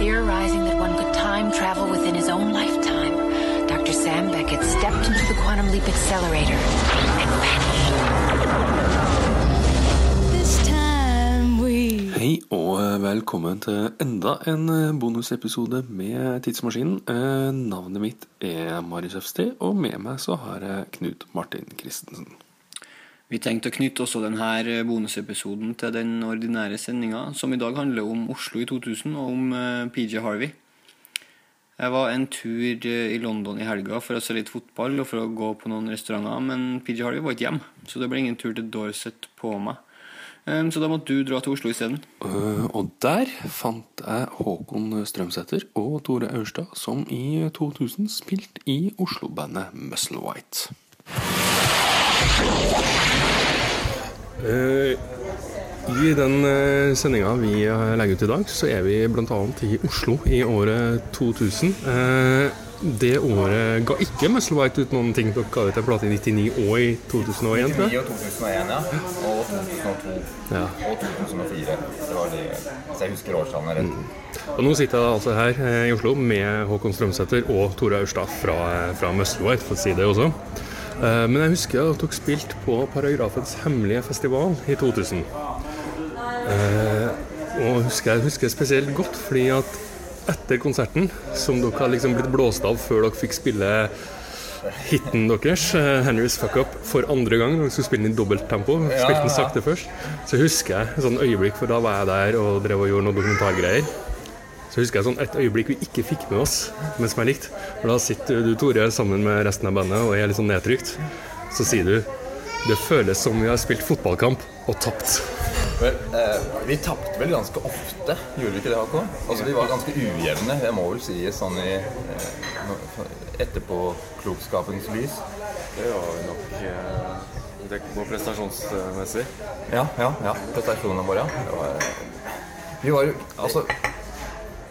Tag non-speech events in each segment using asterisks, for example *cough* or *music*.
theorizing that one could time travel within his own lifetime, Dr. Sam Beckett stepped into the Quantum Leap Accelerator and vanished. This time we Hei og velkommen til enda en bonusepisode med Tidsmaskinen. Eh, Navnet mitt er Marius Øfsti, og med meg så har jeg Knut Martin Christensen. Vi tenkte å knytte også denne bonusepisoden til den ordinære sendinga, som i dag handler om Oslo i 2000 og om eh, PJ Harvey. Jeg var en tur eh, i London i helga for å se litt fotball og for å gå på noen restauranter, men PJ Harvey var ikke hjemme, så det ble ingen tur til Dorset på meg. Eh, Så da måtte du dra til Oslo isteden. Eh, Og der fant jeg Håkon Strømsæter og Tore Aurstad, som i 2000 spilte i Oslo-bandet Musselwhite. Eh, I den uh, sendinga vi eh, legger ut i dag, så er vi bl.a. i Oslo i året 2000. Eh, det året ga ikke Musselwhite ut noen ting. Dere ga ut en plate i 99 og i 2001, tror 99 jeg. og 2001, ja. Og 2002. Ja. Og 2004. Det var de, så jeg husker årstallene rett. Og nå sitter jeg altså her eh, i Oslo med Håkon Strømsæter og Tore Aurstad fra, eh, fra Musselwhite, for å si det også. Eh, Men jeg husker at dere spilte på Paragrafens hemmelige festival i 2000. Eh, Og husker jeg husker spesielt godt fordi at etter konserten, som dere har liksom blitt blåst av før dere fikk spille hiten deres, eh, 'Henry's Fuck Up', for andre gang. Dere skulle spille den i dobbelt tempo. Spilte den sakte først. Så husker jeg et sånn øyeblikk, for da var jeg der og drev og gjorde noen dokumentargreier. Så husker jeg sånn et øyeblikk vi ikke fikk med oss, men som jeg likte. For da sitter du, Tore, sammen med resten av bandet og er litt sånn nedtrykt. Så sier du det føles som vi har spilt fotballkamp og tapt. Vel, eh, vi tapte vel ganske ofte, gjorde vi ikke det, Håkon? Altså, vi var ganske ujevne, det må vel sies sånn i eh, etterpåklokskapens lys. Det var vi nok eh, det på prestasjonsmessig. Ja, ja, ja. Prestasjonene våre. Det var, vi var jo altså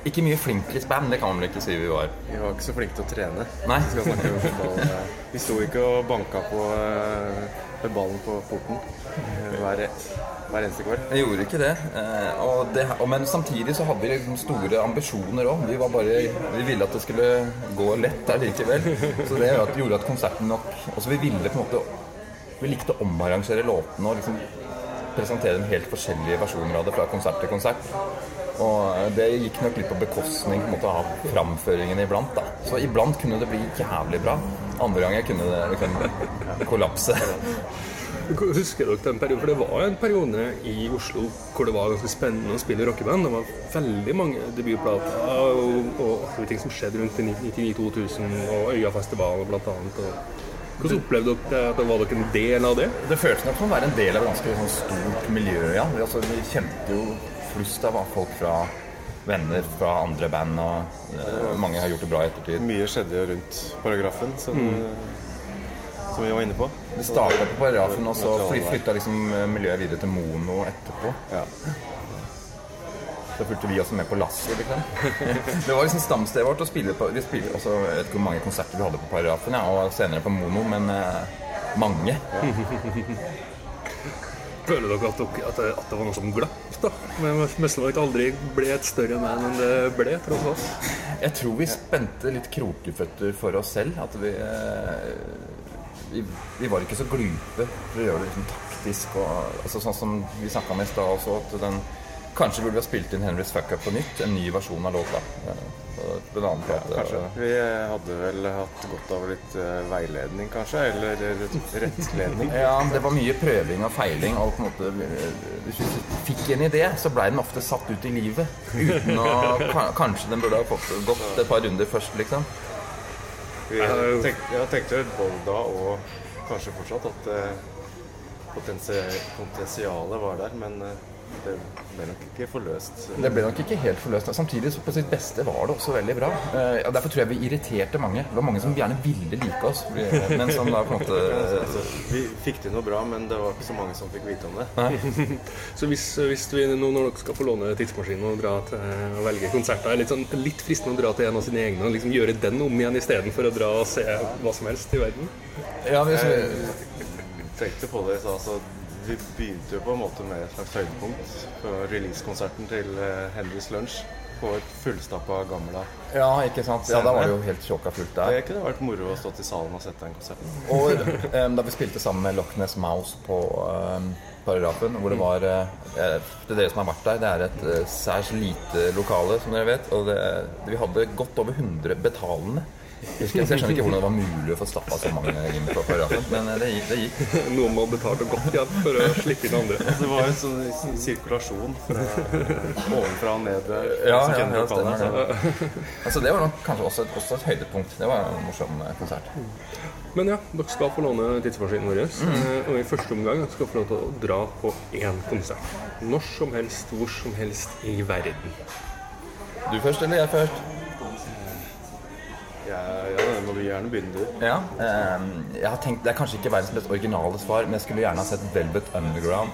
ikke mye flinkisband, det kan man vel ikke si vi var. Vi var ikke så flinke til å trene. Nei. Vi fotball. eh, Vi sto ikke og banka på eh, med ballen på porten eh, hver, hver eneste kveld. Jeg gjorde ikke det. Og det og, men samtidig så hadde vi liksom store ambisjoner òg. Vi, var bare- vi ville at det skulle gå lett der likevel. Så det gjorde at, konserten nok Altså vi ville på en måte Vi likte å omarrangere låtene og liksom presentere dem helt forskjellige versjoner av det fra konsert til konsert. Og det gikk nok litt på bekostning på en måte, av framføringen iblant. da Så iblant kunne det bli jævlig bra. Andre ganger kunne det liksom kollapse. Husker dere den perioden? For det var en periode i Oslo hvor det var ganske spennende å spille rockeband. Det var veldig mange debutplater og, og og ting som skjedde rundt 99-2000 og Øyafestivalen blant annet. Og hvordan opplevde dere det? At var dere en del av det? Det føltes nok som å være en del av et ganske sånn stort miljø, ja. Vi, altså, vi kjente jo flust av folk fra venner fra andre band, og uh, mange har gjort det bra i ettertid. Mye skjedde jo rundt paragrafen, som, som vi var inne på. Det starta på Paragrafen, og så fly, flytta liksom miljøet videre til Mono etterpå. Ja. Så fulgte vi også med på lasset, liksom. *laughs* Det var liksom stamstedet vårt å spille på Vi spilte, også, Jeg vet ikke hvor mange konserter vi hadde på Paragrafen, ja, og senere på Mono, men eh, mange. *laughs* Føler dere at, dere, at, det, at det var noe som glapp? da? Men Musselwhite aldri ble et større man enn det ble, tross oss? Jeg tror vi spente litt krokeføtter for oss selv. At vi, eh, vi, vi var ikke så glupe for å gjøre det liksom taktisk. Og, altså sånn som vi snakka om i stad også, at den, kanskje burde vi ha spilt inn Henry's Fuck Up på nytt. En ny versjon av låta. eh, på- på en annen plate. Kanskje. Vi hadde vel hatt godt av litt eh, veiledning, kanskje? Eller rettledning? *laughs* Ja, det var mye prøving og feiling. Og på en måte, hvis vi fikk en idé, så blei den ofte satt ut i livet. Uten å Kanskje den burde ha fått gått et par runder først, liksom. Vi tenkte, jeg tenkte både da og kanskje fortsatt at eh, potensialet var der, men eh, det ble nok ikke forløst. Det ble nok ikke helt forløst. Samtidig så på sitt beste var det også veldig bra. Eh, og Derfor tror jeg vi irriterte mange. Det var mange som gjerne ville like oss. Men som da på en måte Altså, vi fikk til noe bra, men det var ikke så mange som fikk vite om det. *laughs* Så hvis, hvis vi nå når dere skal få låne tidsmaskinen og dra til å velge konserter, er litt, sånn, litt fristende å dra til en av sine egne og liksom gjøre den om igjen istedenfor å dra og se hva som helst i verden? Ja, vi, tenkte på det. Så altså, vi begynte jo på en måte med et slags høydepunkt på releasekonserten til eh, Henrys Lunsj. på et fullstappa Gamla. Ja, ikke sant? Ja, da var det jo helt tjåka fullt der. Det kunne vært moro å stått i salen og sette den konserten. Og um, da vi spilte sammen med Loch Ness Mouse på um, Paragrafen, hvor det var det Til dere som har vært der, det er et uh, særs lite lokale, som dere vet. Og det, vi hadde godt over 100 betalende. Jeg, jeg skjønner ikke hvordan det var mulig å få stappa så mange inn på Paragrafen, men eh, det gikk. Det gikk. *laughs* Noen må ha betalt og gått igjen for å slippe inn andre. Det var en sånn sirkulasjon fra ovenfra og ned. Ja, ja, ja, lokalet, stemmer så- det. Altså, det var nok kanskje også et, også et høydepunkt. Det var en morsom eh, konsert. Men ja, dere skal få låne tidsmaskinen vår. Mm. Og i første omgang skal dere få lov til å dra på én konsert. Når som helst, hvor som helst i verden. Du først, eller jeg først? Ja, ja, det må du gjerne begynne, du. Ja. eh, jeg har tenkt, Det er kanskje ikke verdens mest originale svar, men jeg skulle gjerne ha sett Velvet Underground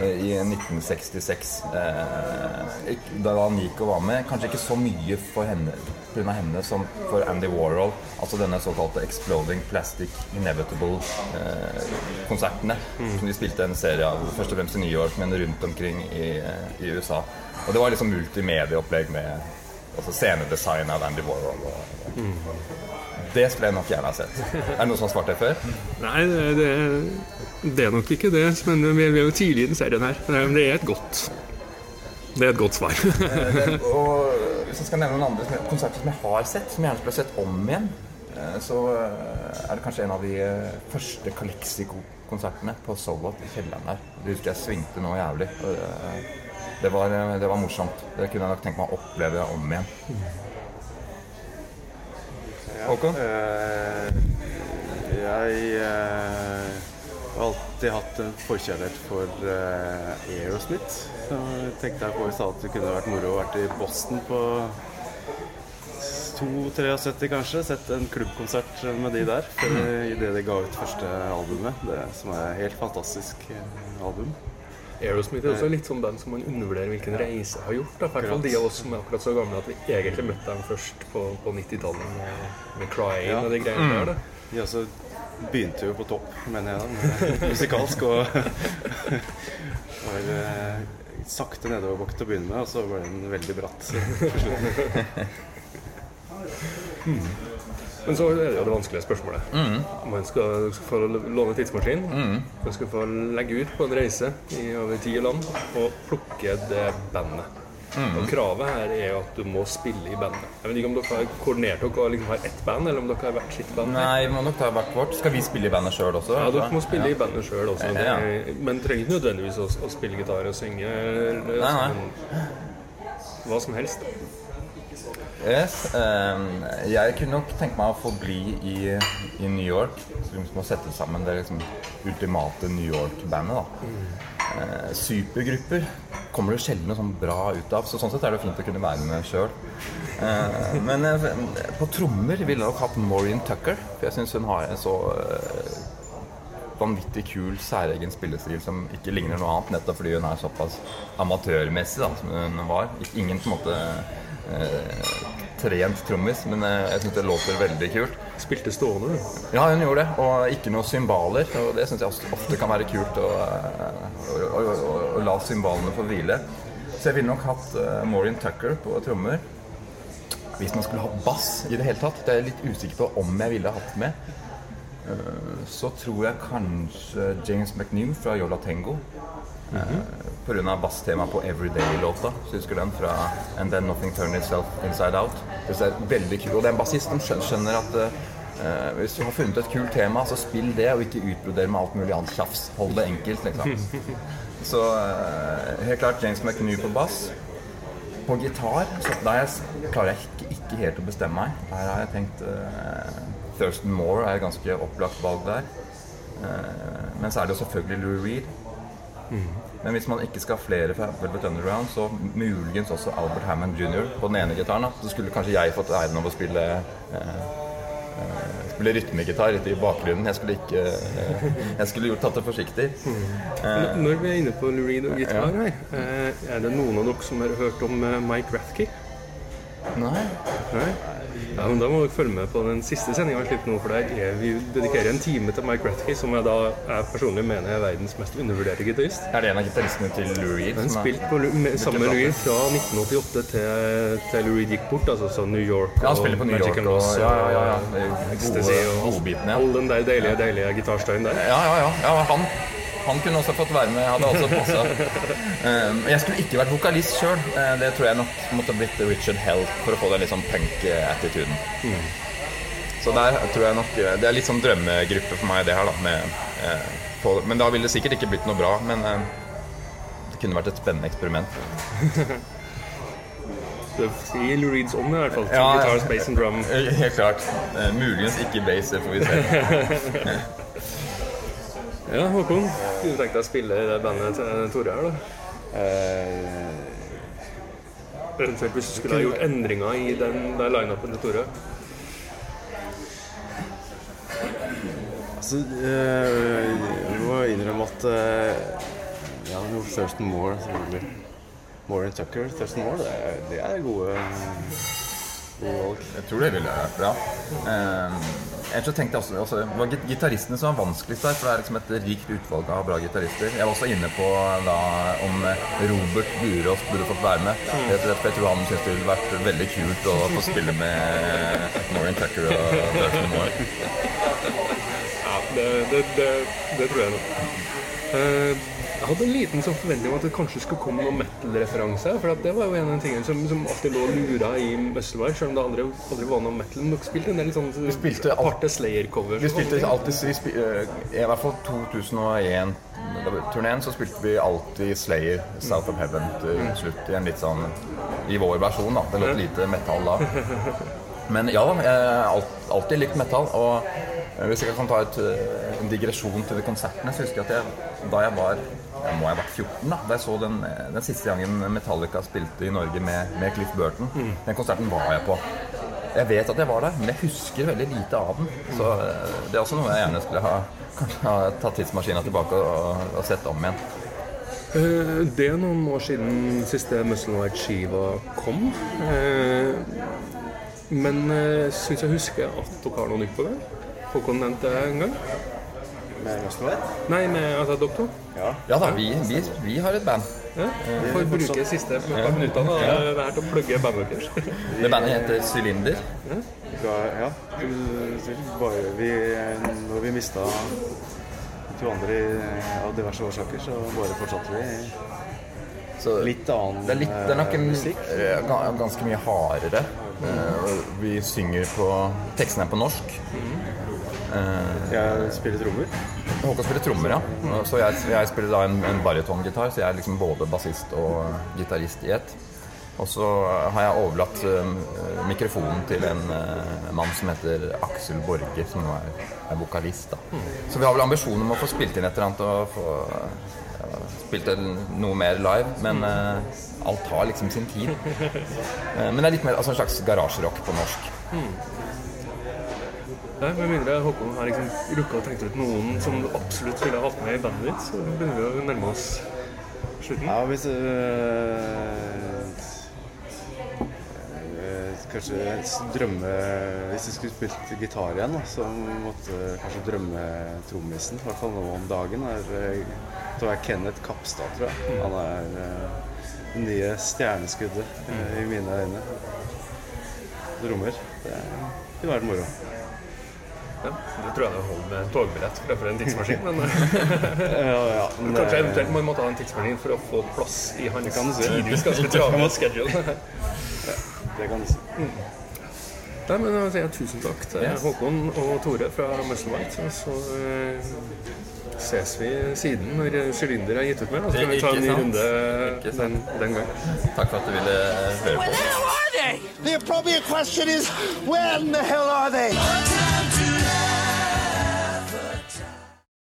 eh, i 1966. eh, da Nico var med. Kanskje ikke så mye for henne pga. henne som for Andy Warhol. Altså denne såkalte Exploding Plastic Inevitable-konsertene. Som de spilte en serie av først og fremst i New York, men rundt omkring i, eh, i USA. Og det var liksom multimedieopplegg med altså scenedesign av Andy Warhol. Og, det skulle jeg nok gjerne ha sett. Er det noen som har svart det før? Nei, det, det, er nok ikke det. Men vi er jo tidlig i den serien her. Men Det er et godt Det er et godt svar. Det, og hvis jeg skal nevne noen andre konserter som jeg har sett, som jeg gjerne skulle ha sett om igjen, eh, så eh, er det kanskje en av de eh, første Calexico-konsertene på Solot i kjelleren her. Det husker jeg svingte noe jævlig. og det- var, det var morsomt. Det kunne jeg nok tenkt meg å oppleve om igjen. Håkon? Eh, jeg eh, har alltid hatt en forkjærlighet for eh, Aerosmith. Så tenkte jeg på i stad at det kunne vært moro å vært i Boston på 2-73 kanskje. Sett en klubbkonsert med de der. Idet de ga ut første albumet. Det som er et helt fantastisk album. Aerosmith er også litt sånn band som man undervurderer hvilken reise har gjort. I hvert fall de av oss som er akkurat så gamle at vi egentlig møtte dem først på, på 90-tallet med, med 'Crying' Ja. og de greiene der. Da. De også begynte jo på topp, mener jeg, da, *laughs* musikalsk. Og *laughs* var eh, sakte nedoverbakke til å begynne med, og så ble den veldig bratt. til slutt. *laughs* Men så er det jo det vanskelige spørsmålet. Man skal, skal få låne tidsmaskin. Man skal få legge ut på en reise i over ti land og plukke det bandet. Og Kravet her er at du må spille i bandet. Jeg vet ikke om dere har koordinert dere og liksom har ett band, eller om dere har hvert sitt band. Nei, vi må nok ta hvert vårt. Skal vi spille i bandet sjøl også? Ja, dere må spille i bandet sjøl også. Det, Ja. men trenger ikke nødvendigvis å, å spille gitar og synge. eller- Nei, nei. men Hva som helst. Yes, Um, jeg kunne nok tenke meg å få bli i, i New York. Så vi må sette sammen det liksom ultimate New York-bandet. Mm. Uh, supergrupper kommer det sjelden noe sånn bra ut av. Så sånn sett er det fint å kunne være med sjøl. Uh, men uh, på trommer ville jeg nok hatt Maureen Tucker. For jeg syns hun har en så eh, vanvittig kul, særegen spillestil som ikke ligner noe annet, nettopp fordi hun er såpass amatørmessig som hun var. Ingen på en måte eh, trent trommis, men eh, jeg syns det låter veldig kult. Spilte stående, du. Ja, hun gjorde det, og ikke noe cymbaler. Og det syns jeg ofte kan være kult å, å, å, å, å la cymbalene få hvile. Så jeg ville nok hatt uh, Maureen Tucker på trommer. Hvis man skulle hatt bass i det hele tatt, det er jeg litt usikker på om jeg ville hatt med. Eh, så tror jeg kanskje James McNew fra Yola Tengo. Mm Pga. basstemaet på Everyday-låta. Så husker den fra And Then Nothing Turned Itself Inside Out. Det er veldig kult. Og det er en bassist som skjønner, at Uh, hvis du har funnet et kult tema, så spill det, og ikke utbroder med alt mulig annet tjafs. Hold det enkelt, liksom. *laughs* Så uh, helt klart James McNew på bass. På gitar så der jeg, klarer jeg ikke, ikke helt å bestemme meg. Der har jeg tenkt uh, Thurston Moore er et ganske opplagt valg der. Men så er det jo selvfølgelig Lou Reed. Men hvis man ikke skal ha flere fra Velvet Underground, så muligens også Albert Hammond jr. på den ene gitaren. Så skulle kanskje jeg fått æren av å spille eh, eh, Spille rytmegitar i bakgrunnen. Jeg skulle ikke eh, Jeg skulle gjort tatt det forsiktig. Eh, Når vi er inne på og gitar her, eh, er det noen av dere som har hørt om Mike Rathke? Nei? Ja, men Da må dere følge med på den siste sendinga vi slipper nå, for der er vi dedikerer en time til Mike Rathke, som jeg da jeg personlig mener er verdens mest undervurderte gitarist. Er det en av gitaristene til Lou Reed? Han spilte Lu- med, Lou Reed fra 1988 til, til Lou Reed gikk bort, altså så New York Ja, han spiller på New York og Loss ja, ja, ja, ja. Ecstasy og all den der deilige, deilige gitarstøyen der. Ja, ja, ja. ja han, han kunne også fått være med. Hadde også passa. *laughs* Um, jeg skulle ikke vært vokalist sjøl. det tror jeg nok måtte blitt Richard Hell for å få den litt sånn punk-attituden. Så der tror jeg nok Det er litt sånn drømmegruppe for meg, det her, da. Med, eh, på, men da ville det sikkert ikke blitt noe bra. Men eh, det kunne vært et spennende eksperiment. *laughs* Så I Lou Reeds ånd i hvert fall. Ja. Guitar, space and drum. Eh, Helt klart. Eh, muligens ikke bass, det får vi se. *laughs* Ja, Håkon, kunne du tenkt deg å spille i det bandet til Tore her, da? Eh, Eventuelt hvis du skulle ha gjort endringer i den der lineupen til Tore? altså, eh, jeg må innrømme at jeg har gjort Thurston Moore, selvfølgelig. Moore and Tucker. Thurston Moore, det er, det er gode, gode valg. Jeg tror det ville vært bra. Eh, ellers så tenkte jeg også, også Det var git- gitaristene som var vanskeligst der, for det er liksom et rikt utvalg av bra gitarister. Jeg var også inne på da om eh, Robert Burås burde fått være med. Rett og slett, for jeg tror han syntes det ville vært veldig kult å få spille med Maureen Tucker og Thurston Moore. Ja, det, det, det, det tror jeg nok. Eh, jeg hadde en liten sånn forventning om at det kanskje skulle komme noen metal-referanse. For det var jo en av de tingene som, som alltid lå lura i Musselwhite, selv om det aldri, aldri var noe metal. Men dere spilte en del sånn spilte alt- aparte Slayer-cover. Vi spilte alltid vi spil, I hvert fall 2001-turneen så spilte vi alltid Slayer, South of Heaven, til slutt. I en litt sånn I vår versjon, da. Det låt lite metall da. *laughs* Men ja, da, jeg har alltid likt metal. Og hvis jeg kan ta et, eh, en digresjon til de konsertene, så husker jeg at jeg, da jeg var jeg må ha vært 14 da Da jeg så den, eh, den siste gangen Metallica spilte i Norge med, med Cliff Burton. Den konserten var jeg på. Jeg vet at jeg var der, men jeg husker veldig lite av den. Så eh, det er også noe jeg gjerne skulle ha, ha tatt tidsmaskina tilbake og, og sett om igjen. Det er noen år siden siste Muscle White-skiva kom. Eh, Men uh, syns jeg husker at dere har noe nytt på gang. Håkon nevnte det en gang. Med Musselwhite? Nei, med altså, doktor. to. Ja. Ja da, vi, vi, vi har et band. Ja. Får bruke siste par minuttene av det her til å plugge bandet deres. Det bandet heter Sylinder. Ja. ja. Bare vi, når vi mista to andre av diverse årsaker, så bare fortsatte vi. Så Litt annen det litt, det er nok en, eh, musikk. eh, ganske mye hardere. Eh, Vi synger på Tekstene er på norsk. Eh, Jeg spiller trommer. Håkon spiller trommer, ja. Og Så jeg, jeg spiller da en, en barytongitar, så jeg er liksom både bassist og gitarist i ett. Og så har jeg overlatt uh, mikrofonen til en uh, mann som heter Aksel Borge, som nå er, er vokalist. da. Så vi har vel ambisjoner om å få spilt inn et eller annet og få ja, spilt en- noe mer live, men uh, alt har liksom sin tid. Uh, men det er litt mer altså en slags garasjerock på norsk. Nei, Med mindre Håkon har liksom rukka og tenkt ut noen som du absolutt ville hatt med i bandet ditt, så begynner vi å nærme oss slutten. Ja, hvis øh, Kanskje drømme Hvis jeg skulle spilt gitar igjen, da, så måtte kanskje drømme trommisen, i hvert fall nå om dagen, er tror jeg Kenneth Kapstad, tror jeg. Han er øh, det nye stjerneskuddet øh, i mine øyne. rommer. Det kunne vært moro. Ja, det tror jeg det holder med togbillett fremfor en tidsmaskin. Men *laughs* Ja, ja. men kanskje det- eventuelt man måtte ha en tidsmaskin for å få plass i hans tidvis ganske *laughs* travle schedule. Det kan du si. Nei, men jeg sier jeg tusen takk til. Håkon og Tore fra. Og så eh, ses vi siden når Sylinder er gitt ut med. Så kan vi ta en ny runde den, den gang. Takk for at du ville høre på. Where are they? The appropriate question is, when the hell are they?